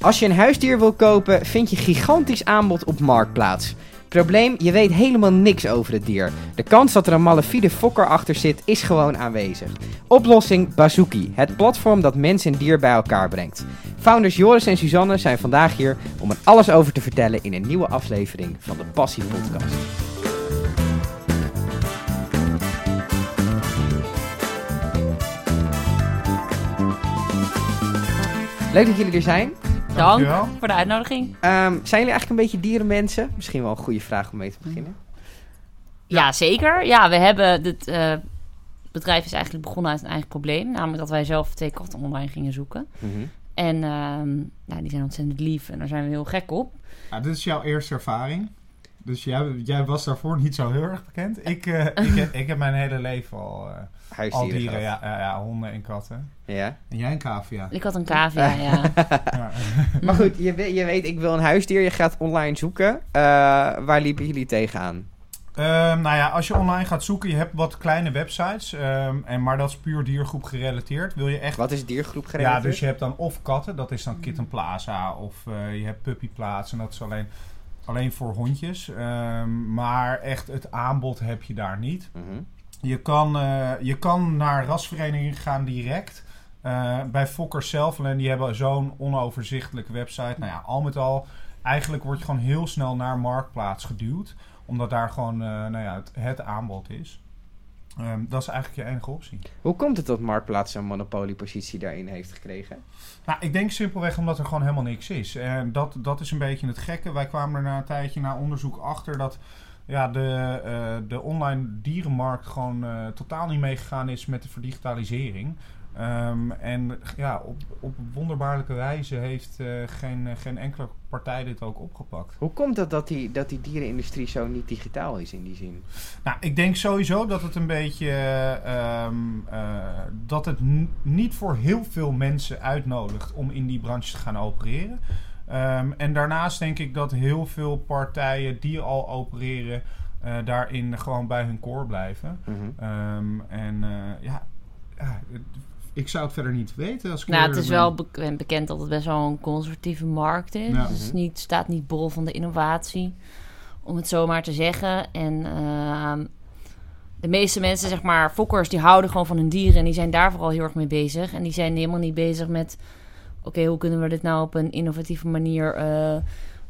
Als je een huisdier wil kopen, vind je gigantisch aanbod op Marktplaats. Probleem, je weet helemaal niks over het dier. De kans dat er een malafide fokker achter zit, is gewoon aanwezig. Oplossing Bazooki, het platform dat mens en dier bij elkaar brengt. Founders Joris en Suzanne zijn vandaag hier om er alles over te vertellen in een nieuwe aflevering van de Passie Podcast. Leuk dat jullie er zijn. Dank Dankjewel. voor de uitnodiging. Ehm, zijn jullie eigenlijk een beetje dierenmensen? Misschien wel een goede vraag om mee te beginnen. Ja, zeker. Ja, we hebben dit eh, bedrijf is eigenlijk begonnen uit een eigen probleem, namelijk dat wij zelf twee katten online gingen zoeken. En ehm, nou, die zijn ontzettend lief en daar zijn we heel gek op. Ja, dit is jouw eerste ervaring. Dus jij, jij was daarvoor niet zo heel erg bekend. Ik, eh, ik, heb, ik heb mijn hele leven al, eh, al Huisdieren. dieren, ja, ja, ja, honden en katten. ja. En jij een cavia. Ik had een cavia, ja. Ja. Maar goed, je, je weet, ik wil een huisdier. Je gaat online zoeken. Eh, waar liepen jullie tegenaan? Ehm, nou ja, als je online gaat zoeken, je hebt wat kleine websites. ehm, en, maar dat is puur diergroep gerelateerd. Wil je echt Wat is diergroep Ja, gerelateerd? dus je hebt dan of katten, dat is dan Kitten Plaza, of eh, je hebt Puppyplaats en dat is alleen, alleen voor hondjes. Ehm, maar echt het aanbod heb je daar niet. Mhm. Je kan, eh, je kan naar rasverenigingen gaan direct. Eh, bij Fokker zelf, alleen die hebben zo'n onoverzichtelijke website. Nou ja, al met al, eigenlijk word je gewoon heel snel naar Marktplaats geduwd. Omdat daar gewoon eh, nou ja, het, het aanbod is. Ehm, dat is eigenlijk je enige optie. Hoe komt het dat Marktplaats een monopoliepositie daarin heeft gekregen? Nou, ik denk simpelweg omdat er gewoon helemaal niks is. En dat, dat is een beetje het gekke. Wij kwamen er na een tijdje na onderzoek achter dat ja, de, eh, de online dierenmarkt gewoon eh, totaal niet meegegaan is met de verdigitalisering. Ehm, en ja, op, op wonderbaarlijke wijze heeft eh, geen, geen enkele partij dit ook opgepakt. Hoe komt het dat die, dat die dierenindustrie zo niet digitaal is in die zin? Nou, ik denk sowieso dat het een beetje. ehm, eh, dat het niet voor heel veel mensen uitnodigt om in die branche te gaan opereren. Ehm, en daarnaast denk ik dat heel veel partijen die al opereren. eh, daarin gewoon bij hun core blijven. Mhm. En eh, ja, ik zou het verder niet weten. Als ik Nou, het is ben. wel bek- bekend dat het best wel een conservatieve markt is. Ja. Het is niet, staat niet bol van de innovatie, om het zo maar te zeggen. En ehm, de meeste mensen, zeg maar, fokkers, die houden gewoon van hun dieren. En die zijn daar vooral heel erg mee bezig. En die zijn helemaal niet bezig met... Oké, hoe kunnen we dit nou op een innovatieve manier eh,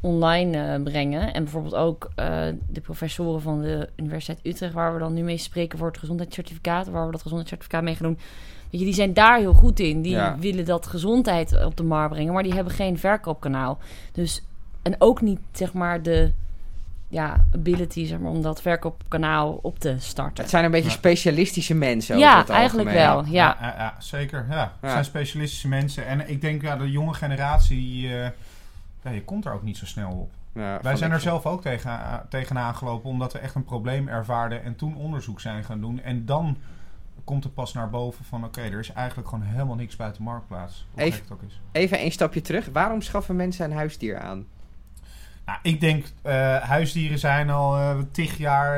online eh, brengen? En bijvoorbeeld ook eh, de professoren van de Universiteit Utrecht... waar we dan nu mee spreken voor het gezondheidscertificaat... waar we dat gezondheidscertificaat mee gaan doen... Weet je, die zijn daar heel goed in. Die Ja. willen dat gezondheid op de markt brengen, maar die hebben geen verkoopkanaal. Dus, en ook niet, zeg maar, de ja, ability zeg maar, om dat verkoopkanaal op te starten. Het zijn een beetje Ja. specialistische mensen. over Ja, het eigenlijk algemeen. wel. Ja. Ja, ja, zeker. Ja. Het zijn specialistische mensen. En ik denk, ja, de jonge generatie, eh, ja, je komt er ook niet zo snel op. Ja, Wij zijn er zelf ook tegen, uh, tegenaan gelopen, omdat we echt een probleem ervaarden en toen onderzoek zijn gaan doen. En dan komt er pas naar boven van, oké, er is eigenlijk gewoon helemaal niks buiten marktplaats. Hoe Even- het ook is. Even een stapje terug. Waarom schaffen mensen een huisdier aan? Nou, ik denk, eh, huisdieren zijn al eh tig jaar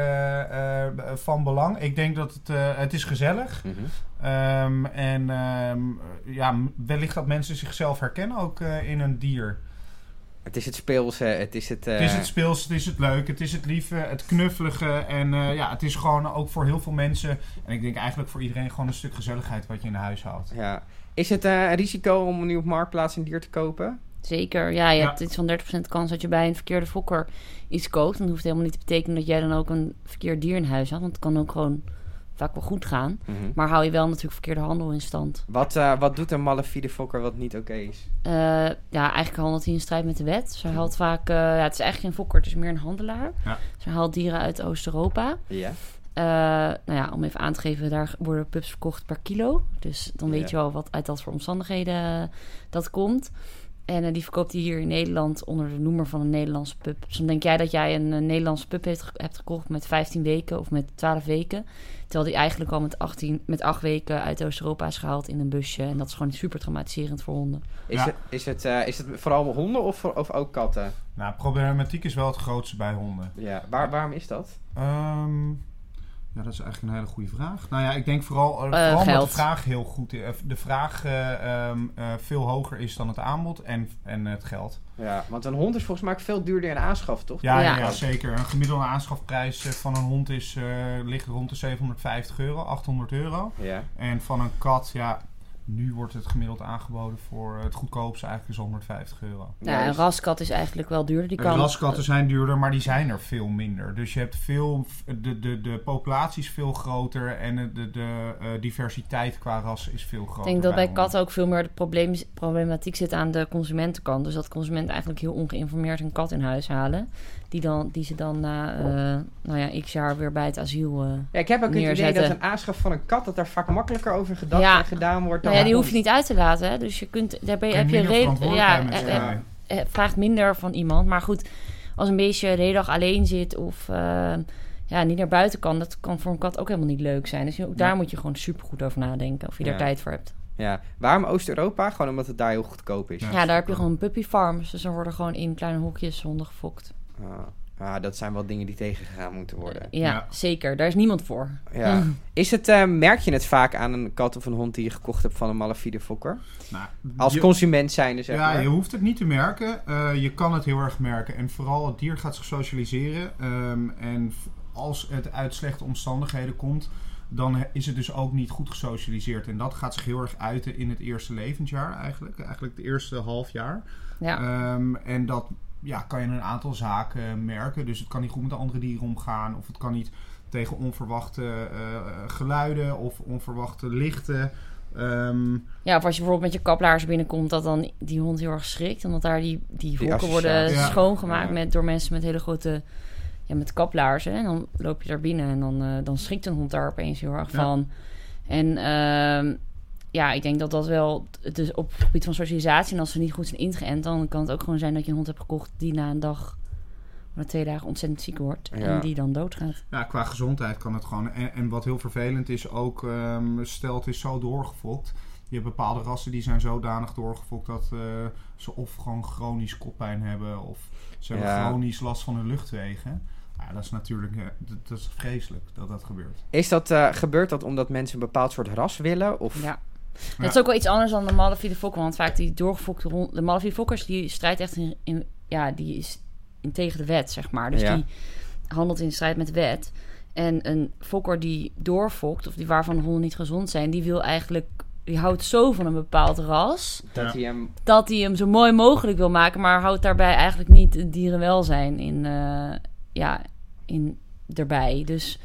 eh, van belang. Ik denk dat het, het is gezellig Mhm. Ehm, en ehm, ja, wellicht dat mensen zichzelf herkennen ook in een dier. Het is het speelse, het is het... eh, Het is het speels, het is het leuk, het is het lieve, het knuffelige. En eh, ja, het is gewoon ook voor heel veel mensen, en ik denk eigenlijk voor iedereen, gewoon een stuk gezelligheid wat je in huis haalt. Ja. Is het eh, een risico om nu op Marktplaats een dier te kopen? Zeker. Ja, je Ja. hebt iets van 30% kans dat je bij een verkeerde fokker iets koopt. En dat hoeft helemaal niet te betekenen dat jij dan ook een verkeerd dier in huis had. Want het kan ook gewoon vaak wel goed gaan. Mhm. Maar hou je wel natuurlijk verkeerde handel in stand. Wat, eh, wat doet een malafide fokker wat niet oké is? Eh, ja, eigenlijk handelt hij in strijd met de wet. Ze haalt vaak... eh, ja, het is eigenlijk geen fokker, het is meer een handelaar. Ja. Ze haalt dieren uit Oost-Europa. Ja. Eh, nou ja, om even aan te geven, daar worden pups verkocht per kilo. Dus dan weet Ja. je wel wat uit dat voor omstandigheden dat komt. En eh, die verkoopt hij hier in Nederland onder de noemer van een Nederlandse pup. Dus dan denk jij dat jij een, eh, Nederlandse pup heeft, hebt gekocht met 15 weken of met 12 weken. Terwijl die eigenlijk al met, 18, met 8 weken uit Oost-Europa is gehaald in een busje. En dat is gewoon super traumatiserend voor honden. Is, Ja. het, is, het, eh, is het vooral honden of, voor- of ook katten? Nou, problematiek is wel het grootste bij honden. Ja. Waar, waarom is dat? Ehm, Ja, dat is eigenlijk een hele goede vraag. Nou ja, ik denk vooral, uh, vooral omdat geld. de vraag heel goed is. De vraag uh, um, uh, veel hoger is dan het aanbod en, en het geld. Ja, want een hond is volgens mij ook veel duurder in aanschaf, toch? Ja, ja. ja zeker. Een gemiddelde aanschafprijs van een hond is, ligt rond de 750 euro, 800 euro. Ja. En van een kat, ja, nu wordt het gemiddeld aangeboden voor het goedkoopste eigenlijk is 150 euro. Ja, een raskat is eigenlijk wel duurder. Die kan... Raskatten zijn duurder, maar die zijn er veel minder. Dus je hebt veel, de, de, de populatie is veel groter en de, de, de uh, diversiteit qua ras is veel groter. Ik denk dat bij katten ook veel meer de probleem, problematiek zit aan de consumentenkant. Dus dat consumenten eigenlijk heel ongeïnformeerd een kat in huis halen. Die, dan, die ze dan na uh, nou ja, x jaar weer bij het asiel uh, Ja, ik heb ook neerzetten. het idee dat een aanschaf van een kat... dat daar vaak makkelijker over gedacht Ja. en gedaan wordt. Dan Nou ja, die hoef je niet uit te laten. Hè? Dus je kunt, daar ben je, heb je minder reden. Ja, eh, eh, eh, vraagt minder van iemand. Maar goed, als een beestje de hele dag alleen zit of eh, ja, niet naar buiten kan, dat kan voor een kat ook helemaal niet leuk zijn. Dus ook daar Ja. moet je gewoon super goed over nadenken of je Ja. daar tijd voor hebt. Ja. Waarom Oost-Europa? Gewoon omdat het daar heel goedkoop is. Ja. Ja, daar heb je gewoon puppy farms. Dus dan worden gewoon in kleine hokjes honden gefokt. Ah, ah, dat zijn wel dingen die tegengegaan moeten worden. Ja, Ja. zeker. Daar is niemand voor. Ja. Is het, eh, merk je het vaak aan een kat of een hond die je gekocht hebt van een malafide fokker? Nou, Als je- consument zijnde, zeg ja, maar. je hoeft het niet te merken. Eh, je kan het heel erg merken. En vooral het dier gaat zich socialiseren. Ehm, en als het uit slechte omstandigheden komt, dan is het dus ook niet goed gesocialiseerd. En dat gaat zich heel erg uiten in het eerste levensjaar eigenlijk. Eigenlijk het eerste half jaar. Ja. Ehm, en dat ja, kan je een aantal zaken merken. Dus het kan niet goed met de andere dieren omgaan. Of het kan niet tegen onverwachte eh, geluiden of onverwachte lichten. Ehm, Ja, of als je bijvoorbeeld met je kaplaars binnenkomt, dat dan die hond heel erg schrikt. Omdat daar die, die volken worden. Ja. schoongemaakt Ja. met, door mensen met hele grote... Ja, met kaplaarzen. En dan loop je daar binnen en dan, eh, dan schrikt een hond daar opeens heel erg Ja. van. En ehm, ja, ik denk dat dat wel... Dus op het gebied van socialisatie, en als ze niet goed zijn ingeënt... dan kan het ook gewoon zijn dat je een hond hebt gekocht... die na een dag of na twee dagen ontzettend ziek wordt. Ja. En die dan doodgaat. Ja, qua gezondheid kan het gewoon. En, en wat heel vervelend is ook, ehm stel het is zo doorgefokt. Je hebt bepaalde rassen die zijn zodanig doorgefokt dat eh, ze of gewoon chronisch koppijn hebben of ze hebben Ja. chronisch last van hun luchtwegen. Ja, dat is natuurlijk eh, dat, dat is vreselijk dat dat gebeurt. Is dat, eh, gebeurt dat omdat mensen een bepaald soort ras willen? Of... Ja. Het is ook wel iets anders dan de malafide fokker. Want vaak die doorgefokte hond... De malafide fokkers, die strijdt echt in, in... Ja, die is in tegen de wet, zeg maar. Dus Ja. die handelt in strijd met de wet. En een fokker die doorfokt... Of die waarvan de honden niet gezond zijn... Die wil eigenlijk... Die houdt zo van een bepaald ras... Dat Ja. hij hem... dat hij hem zo mooi mogelijk wil maken... maar houdt daarbij eigenlijk niet het dierenwelzijn in... eh, ja, in erbij. Dus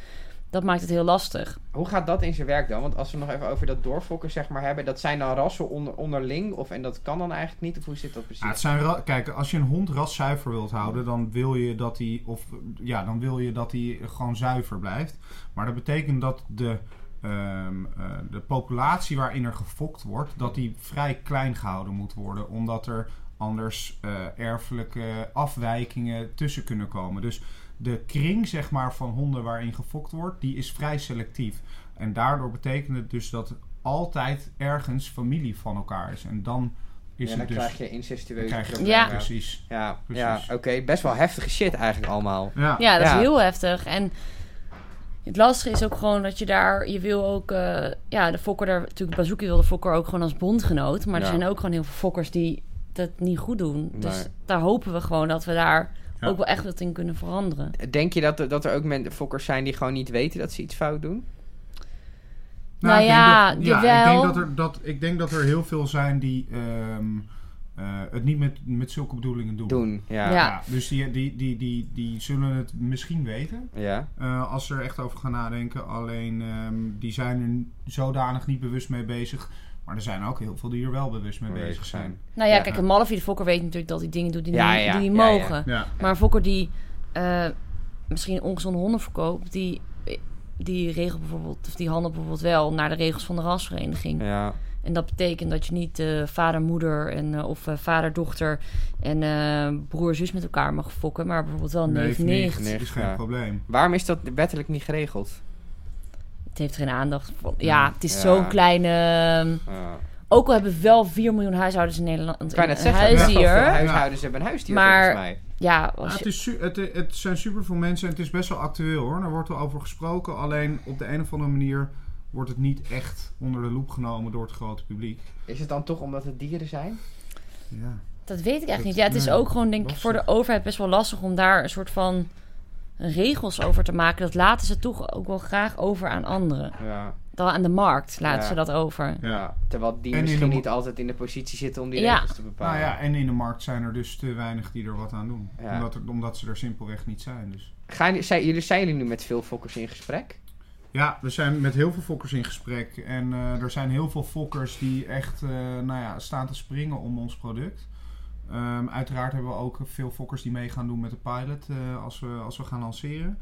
dat maakt het heel lastig. Hoe gaat dat in zijn werk dan? Want als we nog even over dat doorfokken zeg maar hebben... dat zijn dan rassen onder, onderling? Of, en dat kan dan eigenlijk niet? Of hoe zit dat precies? Ja, het zijn Kijk, als je een hond raszuiver wilt houden, dan wil je dat hij of ja, dan wil je dat hij gewoon zuiver blijft. Maar dat betekent dat de, ehm, eh, de populatie waarin er gefokt wordt, dat die vrij klein gehouden moet worden, omdat er anders eh, erfelijke afwijkingen tussen kunnen komen. Dus de kring zeg maar van honden waarin gefokt wordt, die is vrij selectief. En daardoor betekent het dus dat altijd ergens familie van elkaar is. En dan is ja, dan het dus krijg je incestueuze krijg je. Ja. precies. Ja, Precies. ja oké. Best wel heftige shit eigenlijk allemaal. Ja. Ja, dat Ja. is heel heftig. En het lastige is ook gewoon dat je daar... Je wil ook... eh, ja, de fokker daar... Natuurlijk, Bazooki wil de fokker ook gewoon als bondgenoot. Maar er zijn ook gewoon heel veel fokkers die dat niet goed doen. Dus daar hopen we gewoon dat we daar Ja. ook wel echt wat in kunnen veranderen. Denk je dat er, dat er ook men, fokkers zijn die gewoon niet weten dat ze iets fout doen? Nou ik denk ja, dat, jawel. Ik denk dat, er, dat, ik denk dat er heel veel zijn die ehm, eh, het niet met, met zulke bedoelingen doen. Doen, ja. Ja. Ja. dus die, die, die, die, die zullen het misschien weten ja. eh, als ze er echt over gaan nadenken. Alleen ehm, die zijn er zodanig niet bewust mee bezig. Maar er zijn ook heel veel die er wel bewust mee bezig zijn. Nou ja, Ja. kijk, een Malafie de fokker weet natuurlijk dat hij dingen doet die, Ja, niet, ja, die niet ja, ja. mogen. Ja. Maar een fokker die eh, misschien ongezonde honden verkoopt... Die, die regelt bijvoorbeeld... Of die handelt bijvoorbeeld wel naar de regels van de rasvereniging. ja. En dat betekent dat je niet eh, vader, moeder en, eh, of eh, vader, dochter en eh, broer, zus met elkaar mag fokken. Maar bijvoorbeeld wel neef, Neef, nicht. nicht. is geen ja. probleem. Waarom is dat wettelijk niet geregeld? Het heeft geen aandacht. Voor, ja, het is Ja. zo'n kleine... Ja. Ook al hebben we wel 4 miljoen huishoudens in Nederland Ik kan zeggen, huisdier. veel huishoudens hebben een huisdier Maar- volgens mij. Ja, Ja, het, is het, het zijn superveel mensen en het is best wel actueel hoor. Daar wordt wel over gesproken. Alleen op de een of andere manier wordt het niet echt onder de loep genomen door het grote publiek. Is het dan toch omdat het dieren zijn? Ja. dat weet ik echt dat- niet. Ja, het is ook gewoon, denk ik, voor de overheid best wel lastig om daar een soort van regels over te maken. Dat laten ze toch ook wel graag over aan anderen. Ja. Dan aan de markt laten Ja. ze dat over. Ja. Terwijl die En misschien de- niet altijd in de positie zitten om die Ja. regels te bepalen. Nou ja, en in de markt zijn er dus te weinig die er wat aan doen. Ja. Omdat, er, omdat ze er simpelweg niet zijn. Dus. Gaan, jullie- zijn, jullie, zijn jullie nu met veel fokkers in gesprek? Ja, we zijn met heel veel fokkers in gesprek. En eh, er zijn heel veel fokkers die echt eh, nou ja, staan te springen om ons product. Ehm, uiteraard hebben we ook veel fokkers die mee gaan doen met de pilot eh, als, we, als we gaan lanceren.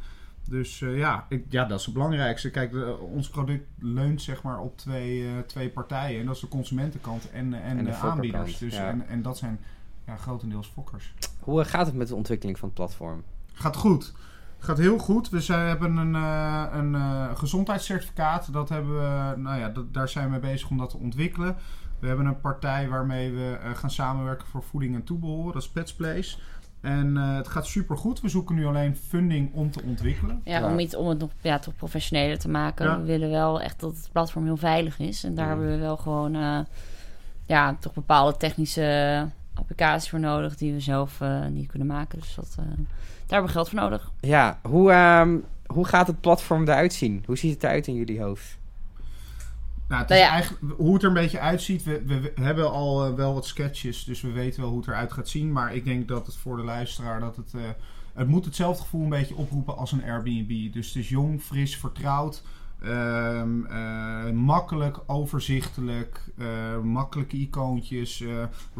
Dus eh, ja, ik, ja, dat is het belangrijkste. Kijk, de- ons product leunt zeg maar op twee, eh, twee partijen. En dat is de consumentenkant en, en, En de aanbieders. Dus, ja. en, en dat zijn ja, grotendeels fokkers. Hoe gaat het met de ontwikkeling van het platform? Gaat goed. Gaat heel goed. We zijn, hebben een, een gezondheidscertificaat. Dat hebben we, nou ja, dat, daar zijn we mee bezig om dat te ontwikkelen. We hebben een partij waarmee we eh, gaan samenwerken voor voeding en toebehoren. Dat is Pets Place. En eh, het gaat super goed. We zoeken nu alleen funding om te ontwikkelen. Ja, Ja. om, iets, om het nog ja, toch professioneler te maken. Ja. We willen wel echt dat het platform heel veilig is. En daar Ja. hebben we wel gewoon eh, ja, toch bepaalde technische applicaties voor nodig die we zelf eh, niet kunnen maken. Dus dat, eh, daar hebben we geld voor nodig. Ja, hoe, ehm, hoe gaat het platform eruit zien? Hoe ziet het eruit in jullie hoofd? Nou, het Nou is eigenlijk, hoe het er een beetje uitziet. We, we, we hebben al eh, wel wat sketches, dus we weten wel hoe het eruit gaat zien. Maar ik denk dat het voor de luisteraar dat het. eh, het moet hetzelfde gevoel een beetje oproepen als een Airbnb. Dus het is jong, fris, vertrouwd. ehm, eh, makkelijk, overzichtelijk, makkelijke icoontjes,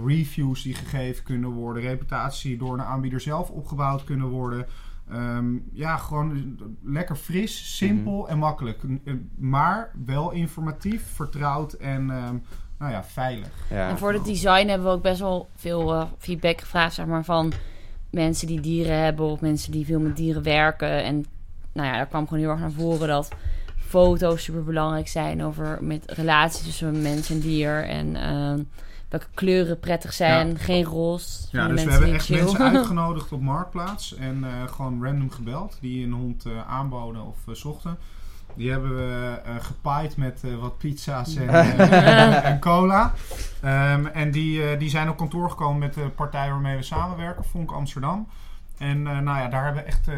reviews die gegeven kunnen worden, reputatie door een aanbieder zelf opgebouwd kunnen worden. Ehm, ja, gewoon lekker fris, simpel en makkelijk. Eh, Maar wel informatief, vertrouwd en ehm, nou ja, veilig. Ja. En voor het design hebben we ook best wel veel eh, feedback gevraagd, zeg maar, van mensen die dieren hebben of mensen die veel met dieren werken. En nou ja, daar kwam gewoon heel erg naar voren dat foto's super belangrijk zijn over met relaties tussen mens en dier. En ehm, welke kleuren prettig zijn. Ja. Geen roze. Ja, dus we mensen hebben echt chill. mensen uitgenodigd op Marktplaats en eh, gewoon random gebeld die een hond eh, aanboden of eh, zochten. Die hebben we eh gepaaid met eh, wat pizza's en, eh, en cola. Ehm, en die, eh, die zijn op kantoor gekomen met de partij waarmee we samenwerken, Vonk Amsterdam. En eh, nou ja, daar hebben we echt eh,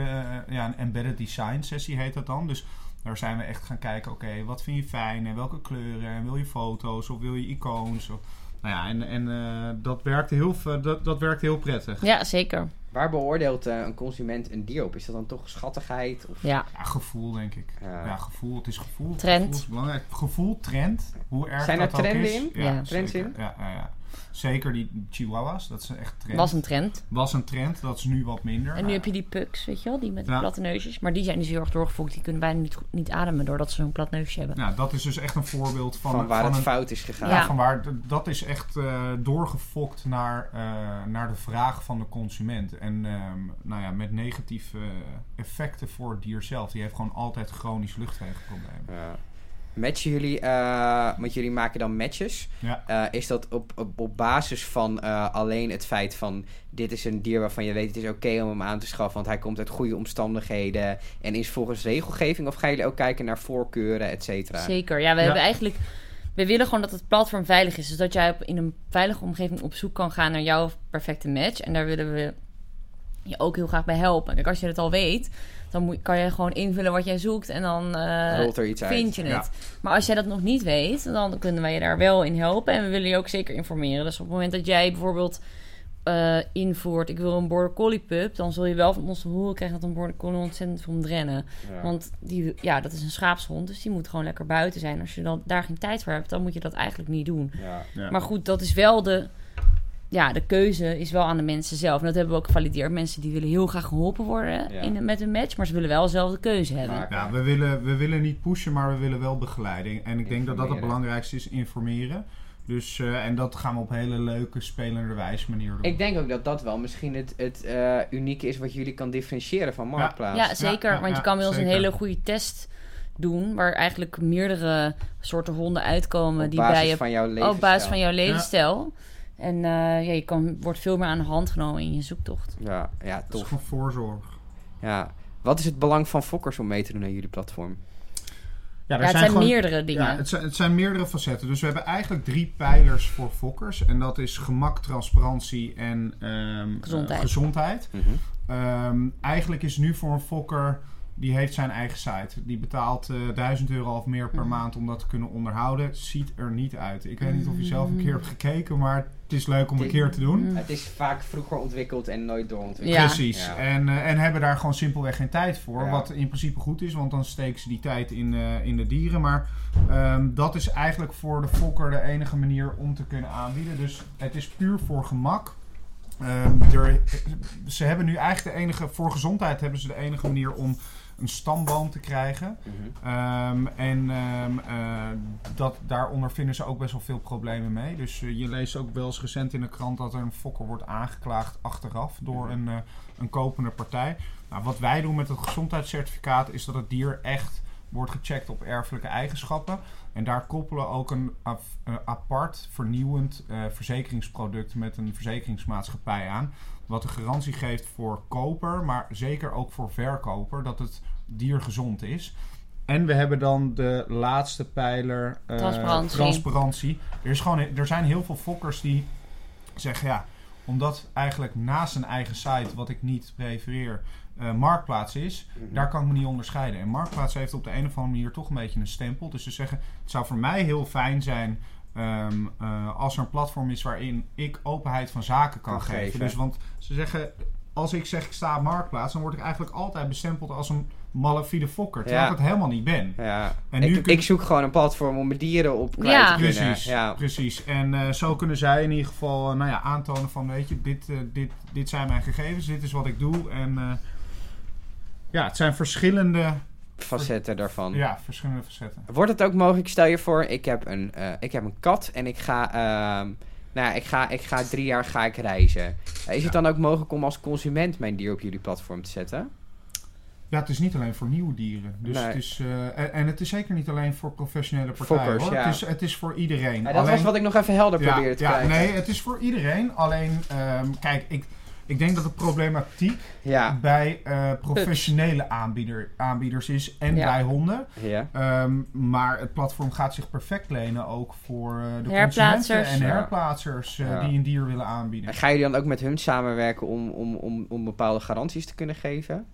ja, een embedded design sessie heet dat dan. Dus daar zijn we echt gaan kijken, oké, wat vind je fijn en welke kleuren en wil je foto's of wil je icoons? Of, nou ja, en, en eh, dat, werkte heel, v- dat, dat werkte heel prettig. Ja, zeker. Waar beoordeelt eh, een consument een dier op? Is dat dan toch schattigheid? Of, Ja. Ja, gevoel denk ik. Ja. Ja, gevoel. Het is gevoel. Trend. Gevoel is belangrijk. Gevoel, trend. Hoe erg Zijn dat er ook trenden is. in? Ja, Ja. Trends zeker. in? Ja, ja, ja. Zeker die chihuahuas. Dat is echt trend. Was een trend. Was een trend. Dat is nu wat minder. En nu heb je die pugs, weet je wel, die met platte neusjes. Maar die zijn dus heel erg doorgefokt. Die kunnen bijna niet, goed- niet ademen doordat ze zo'n plat neusje hebben. Nou, dat is dus echt een voorbeeld van, van waar het een, fout is gegaan? ja, Ja. van waar dat is echt eh, doorgefokt naar, eh, naar de vraag van de consument. En ehm, nou ja, met negatieve effecten voor het dier zelf. Die heeft gewoon altijd chronisch luchtwegenproblemen. Ja. Matchen jullie, eh, want jullie maken dan matches. Ja. Eh, is dat op, op, op basis van eh, alleen het feit van dit is een dier waarvan je weet het is oké om hem aan te schaffen, want hij komt uit goede omstandigheden en is volgens regelgeving? Of gaan jullie ook kijken naar voorkeuren, et cetera? Zeker. Ja, we Ja. hebben eigenlijk... We willen gewoon dat het platform veilig is. Dus dat jij op, in een veilige omgeving op zoek kan gaan naar jouw perfecte match. En daar willen we je ook heel graag bij helpen. Kijk, als je het al weet, dan moet, kan je gewoon invullen wat jij zoekt. En dan eh, Rolt er iets uit? vind je het. Ja. Maar als jij dat nog niet weet, dan kunnen wij je daar wel in helpen. En we willen je ook zeker informeren. Dus op het moment dat jij bijvoorbeeld eh, invoert... ik wil een border collie pup... dan zul je wel van ons te horen krijgen... dat een border collie ontzettend veel moet rennen. Ja. Want die, ja, dat is een schaapshond, dus die moet gewoon lekker buiten zijn. Als je dan daar geen tijd voor hebt, dan moet je dat eigenlijk niet doen. Ja. Ja. Maar goed, dat is wel de... Ja, de keuze is wel aan de mensen zelf. En dat hebben we ook gevalideerd. Mensen die willen heel graag geholpen worden Ja. in, met een match, maar ze willen wel zelf de keuze hebben. Maar- Ja, we willen, we willen niet pushen, maar we willen wel begeleiding. En ik denk dat dat het belangrijkste is, informeren. Dus, eh, en dat gaan we op hele leuke, spelende wijze manier doen. Ik denk ook dat dat wel misschien het, het eh, unieke is wat jullie kan differentiëren van Marktplaats. Ja, zeker. ja, want je kan bij ons een hele goede test doen, waar eigenlijk meerdere soorten honden uitkomen Op die basis bij je van jouw levensstijl. op basis van jouw levensstijl. En eh, ja, je kan, wordt veel meer aan de hand genomen in je zoektocht. Ja, ja, Dat is tof. gewoon voorzorg. Ja. Wat is het belang van fokkers om mee te doen aan jullie platform? Ja, er Ja, het zijn gewoon- meerdere dingen. Ja, het zijn, het zijn meerdere facetten. Dus we hebben eigenlijk drie pijlers voor fokkers. En dat is gemak, transparantie en ehm, Gezondheid. eh, gezondheid. Mhm. Ehm, eigenlijk is nu voor een fokker, die heeft zijn eigen site. Die betaalt eh 1000 euro of meer per Mhm. maand om dat te kunnen onderhouden. Ziet er niet uit. Ik weet niet of je zelf een keer hebt gekeken, maar het is leuk om een keer te doen. Het is vaak vroeger ontwikkeld en nooit doorontwikkeld. Ja. Precies. Ja. En, eh, en hebben daar gewoon simpelweg geen tijd voor. Ja. Wat in principe goed is, want dan steken ze die tijd in, eh, in de dieren. Maar ehm, dat is eigenlijk voor de fokker de enige manier om te kunnen aanbieden. Dus het is puur voor gemak. Ehm, er, ze hebben nu eigenlijk de enige, voor gezondheid hebben ze de enige manier om een stamboom te krijgen. Mhm. Ehm, en eh, dat, daar ondervinden ze ook best wel veel problemen mee. Dus eh, je leest ook wel eens recent in de krant dat er een fokker wordt aangeklaagd achteraf door een, eh, een kopende partij. Nou, wat wij doen met het gezondheidscertificaat is dat het dier echt wordt gecheckt op erfelijke eigenschappen. En daar koppelen ook een apart vernieuwend verzekeringsproduct met een verzekeringsmaatschappij aan. Wat de garantie geeft voor koper, maar zeker ook voor verkoper, dat het dier gezond is. En we hebben dan de laatste pijler, eh, Transparantie. transparantie. Er, is gewoon, er zijn heel veel fokkers die zeggen, ja, omdat eigenlijk naast een eigen site, wat ik niet prefereer, eh, marktplaats is, Mhm. daar kan ik me niet onderscheiden. En marktplaats heeft op de een of andere manier toch een beetje een stempel. Dus ze zeggen, het zou voor mij heel fijn zijn ehm, eh, als er een platform is waarin ik openheid van zaken kan, Kan geven. geven. Dus want ze zeggen, als ik zeg ik sta op marktplaats, dan word ik eigenlijk altijd bestempeld als een malafide fokker. Terwijl Ja. ik het helemaal niet ben. Ja. En ik, nu kun- ik zoek gewoon een platform om mijn dieren op kwijt Ja. te kunnen. Precies, Ja. precies. En eh, zo kunnen zij in ieder geval eh, nou ja, aantonen van, weet je, dit, dit, dit zijn mijn gegevens, dit is wat ik doe. En eh, ja, het zijn verschillende, Facetten daarvan. ja, verschillende facetten. Wordt het ook mogelijk, stel je voor, ik heb een, eh, ik heb een kat en ik ga, ehm, nou ja, ik ga, ik ga drie jaar ga ik reizen. Eh, is het dan ook mogelijk om als consument mijn dier op jullie platform te zetten? Ja, het is niet alleen voor nieuwe dieren. Dus Nee. het is, eh, en, en het is zeker niet alleen voor professionele partijen. Fokkers, hoor. ja. Het, is, het is voor iedereen. Ja, dat was wat ik nog even helder probeerde te ja, krijgen. nee, het is voor iedereen. Alleen, ehm, kijk, ik, ik denk dat de problematiek Ja, bij eh, professionele aanbieder, aanbieders is en Ja. bij honden. ja. Ehm, maar het platform gaat zich perfect lenen ook voor eh, de Herplaatsers. consumenten en herplaatsers eh, die een dier willen aanbieden. En gaan jullie dan ook met hun samenwerken om, om, om, om bepaalde garanties te kunnen geven?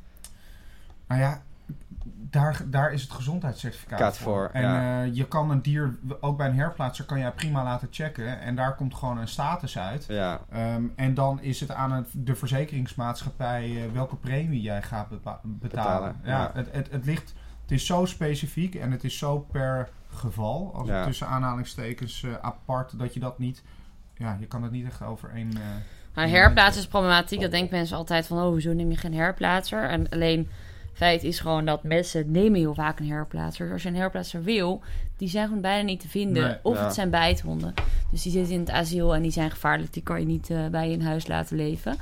Nou ja, daar, daar is het gezondheidscertificaat voor. voor, En ja. eh, je kan een dier, ook bij een herplaatser, kan jij prima laten checken. En daar komt gewoon een status uit. Ja, Ehm, en dan is het aan het, de verzekeringsmaatschappij eh, welke premie jij gaat betalen. Betalen, Ja, ja. Het, het, het ligt, het is zo specifiek en het is zo per geval, als Ja. tussen aanhalingstekens eh, apart, dat je dat niet, ja, je kan het niet echt over één. eh, herplaatsen is problematiek. Dat denken mensen altijd van, oh, hoezo neem je geen herplaatser? En alleen feit is gewoon dat mensen nemen heel vaak een herplaatser. Dus als je een herplaatser wil, die zijn gewoon bijna niet te vinden. Nee, of ja. het zijn bijthonden. Dus die zitten in het asiel en die zijn gevaarlijk. Die kan je niet eh, bij je in huis laten leven.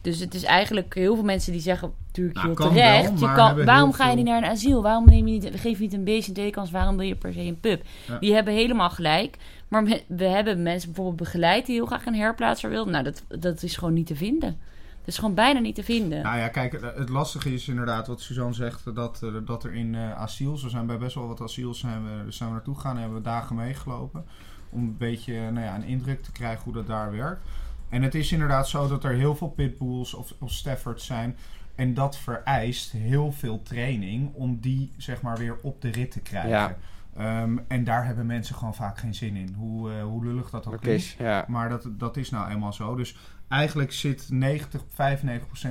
Dus het is eigenlijk heel veel mensen die zeggen, natuurlijk Nou, heel kan terecht. wel, je kan, waarom ga je niet naar een asiel? Waarom neem je niet, geef je niet een beestje een kans? Waarom wil je per se een pup? Ja. Die hebben helemaal gelijk. Maar we hebben mensen bijvoorbeeld begeleid die heel graag een herplaatser wilden. Nou, dat, dat is gewoon niet te vinden. Is gewoon bijna niet te vinden. Nou ja, kijk, het- lastige is inderdaad wat Suzanne zegt, dat, eh, dat er in eh, asiels, we zijn bij best wel wat asiels zijn we, zijn we naartoe gegaan en hebben we dagen meegelopen. Om een beetje nou ja, een indruk te krijgen hoe dat daar werkt. En het is inderdaad zo dat er heel veel pitbulls of, of Staffords zijn. En dat vereist heel veel training om die zeg maar weer op de rit te krijgen. Ja. Ehm, en daar hebben mensen gewoon vaak geen zin in. Hoe, eh, hoe lullig dat ook is. is. Ja. Maar dat, dat is nou eenmaal zo. Dus eigenlijk zit 90, 95%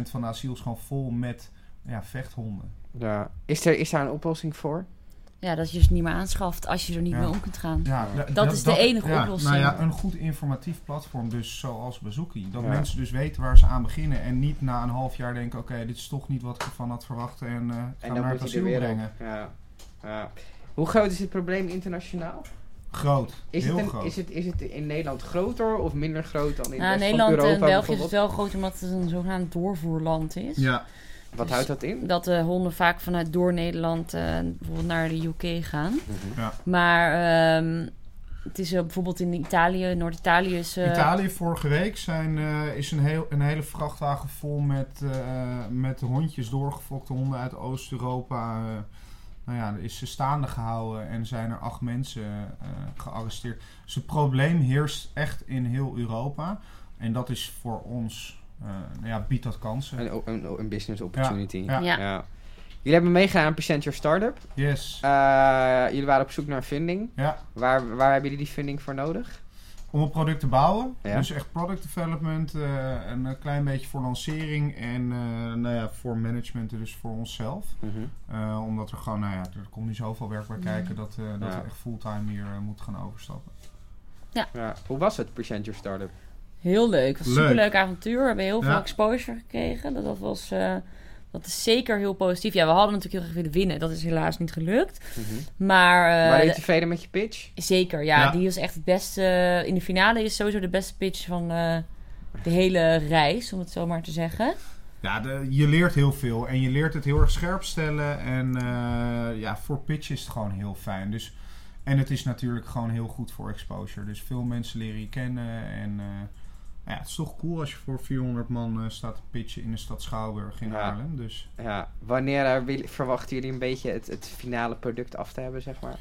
van de asiels gewoon vol met ja, vechthonden. ja. Is, er, is daar een oplossing voor? Ja, dat je ze niet meer aanschaft als je er niet Ja. mee om kunt gaan. Ja, Ja. da- Dat is de enige ja, oplossing. Nou ja, een goed informatief platform, dus zoals Bezoekie. Dat Ja. mensen dus weten waar ze aan beginnen en niet na een half jaar denken: oké, dit is toch niet wat ik ervan had verwacht en eh gaan En naar het asiel weer brengen. Ja. Ja. Hoe groot is dit probleem internationaal? Groot, Is heel het, een, groot. is, het, is het in Nederland groter of minder groot dan in Nou, de rest Nederland van Europa en België is het wel groot omdat het een zogenaamd doorvoerland is. Ja, Wat Dus- houdt dat in? Dat de honden vaak vanuit door Nederland eh, bijvoorbeeld naar de UK gaan. Mhm. Ja. Maar ehm, het is eh, bijvoorbeeld in Italië, Noord-Italië is... eh, Italië vorige week zijn, eh, is een, heel, een hele vrachtwagen vol met, eh, met hondjes, doorgefokte honden uit Oost-Europa. Nou ja, is ze staande gehouden en zijn er acht mensen eh, gearresteerd. Dus het probleem heerst echt in heel Europa. En dat is voor ons, eh, nou ja, biedt dat kansen. Een, een, een business opportunity. Ja. Ja. Jullie hebben meegedaan aan Present Your Startup. Yes. Eh, jullie waren op zoek naar funding. Ja. Waar, waar hebben jullie die funding voor nodig? Om een product te bouwen. Ja. Dus echt product development. eh, en een klein beetje voor lancering. En eh, nou ja, voor management, dus voor onszelf. Eh, omdat er gewoon, nou ja, er komt niet zoveel werk bij kijken dat, eh, dat Ja. we echt fulltime hier moeten gaan overstappen. Ja. Hoe was het, Present Your Startup? Heel leuk. Het was een Leuk. superleuk avontuur. We hebben heel veel Ja. exposure gekregen. Dat, dat was... eh, dat is zeker heel positief. Ja, we hadden natuurlijk heel erg willen winnen. Dat is helaas niet gelukt. Maar eh, Waren jullie de- tevreden met je pitch? zeker, ja, Ja. Die is echt het beste... In de finale is sowieso de beste pitch van eh, de hele reis, om het zo maar te zeggen. Ja, de- je leert heel veel en je leert het heel erg scherp stellen. En eh, ja, voor pitch is het gewoon heel fijn. Dus, en het is natuurlijk gewoon heel goed voor exposure. Dus veel mensen leren je kennen. En eh, ja, het is toch cool als je voor 400 man eh, staat te pitchen in de stad Schouwburg in Ja. Haarlem. Dus Ja. Wanneer eh, verwachten jullie een beetje het, het finale product af te hebben, zeg maar?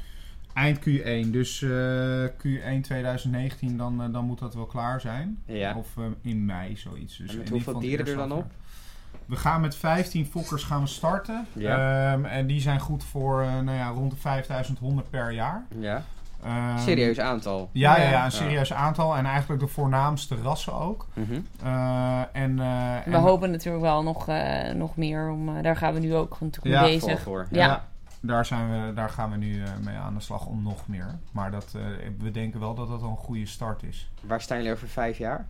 eind Q1, dus eh, Q1 2019, dan, dan moet dat wel klaar zijn. Ja. Of in mei, zoiets. Dus En met hoeveel dieren er dan op? We gaan met 15 fokkers gaan we starten. Ja. Ehm, en die zijn goed voor nou ja, rond de 5000 honden per jaar. Ja. Ehm, Serieus aantal. Ja, ja, Ja. een serieus aantal. En eigenlijk de voornaamste rassen ook. Mhm. Eh, en, eh, We en- hopen natuurlijk wel nog, eh, nog meer. Om, eh, daar gaan we nu ook natuurlijk Ja, bezig. voor. Ja. daar, zijn we, daar gaan we nu eh, mee aan de slag om nog meer. Maar dat, eh, we denken wel dat dat al een goede start is. Waar staan jullie over vijf jaar?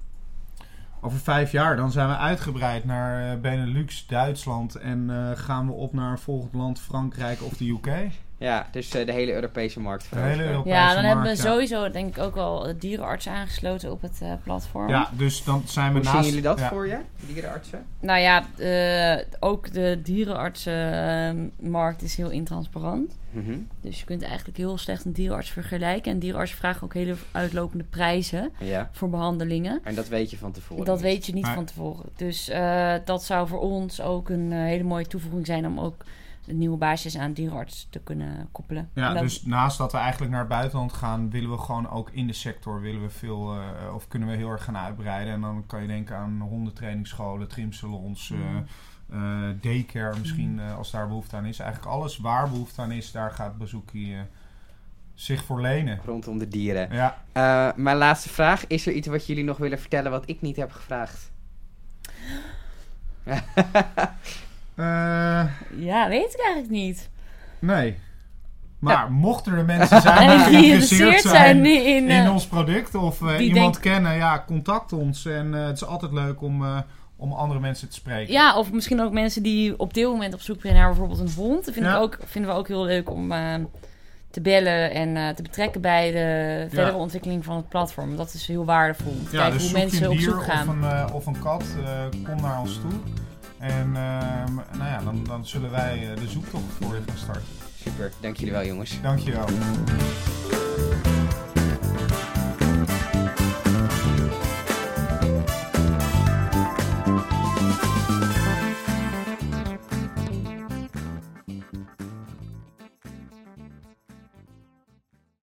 Over vijf jaar dan zijn we uitgebreid naar Benelux, Duitsland. En eh, gaan we op naar een volgend land, Frankrijk of de UK. Ja, dus eh, de hele Europese markt. De hele. Europese Ja, dan hebben we sowieso denk ik ook al dierenartsen aangesloten op het eh, platform. Ja, dus dan zijn we Hoe naast... zien jullie dat ja. voor je, dierenartsen? Nou ja, eh, ook de dierenartsenmarkt is heel intransparant. Mhm. Dus je kunt eigenlijk heel slecht een dierenarts vergelijken. En dierenartsen vragen ook hele uitlopende prijzen Ja. voor behandelingen. En dat weet je van tevoren. Dat niet. weet je niet Maar- van tevoren. Dus eh, dat zou voor ons ook een hele mooie toevoeging zijn om ook een nieuwe basis aan dierenarts te kunnen koppelen. Ja, dat- dus naast dat we eigenlijk naar het buitenland gaan, willen we gewoon ook in de sector willen we veel, eh, of kunnen we heel erg gaan uitbreiden. En dan kan je denken aan hondentrainingsscholen, trimsalons, eh Mm. eh, daycare misschien eh, als daar behoefte aan is. Eigenlijk alles waar behoefte aan is, daar gaat Bazooki zich voor lenen. Rondom de dieren. Ja, Eh, mijn laatste vraag. Is er iets wat jullie nog willen vertellen wat ik niet heb gevraagd? Eh, Ja, weet ik eigenlijk niet. nee. Maar mochten er mensen zijn die geïnteresseerd zijn zijn in... eh, in ons product of eh, iemand denkt- kennen, ja, contact ons. En het is altijd leuk om, om andere mensen te spreken. Ja, of misschien ook mensen die op dit moment op zoek zijn naar bijvoorbeeld een hond. Dat vind Ja. ik ook, vinden we ook heel leuk om te bellen en te betrekken bij de verdere ontwikkeling van het platform. Dat is heel waardevol. Te Ja, kijken dus hoe mensen op zoek gaan. Of een, of een kat, kom naar ons toe. En ehm, nou ja, dan, dan zullen wij eh, de zoektocht voor je gaan starten. Super, dank jullie wel jongens. Dank je wel.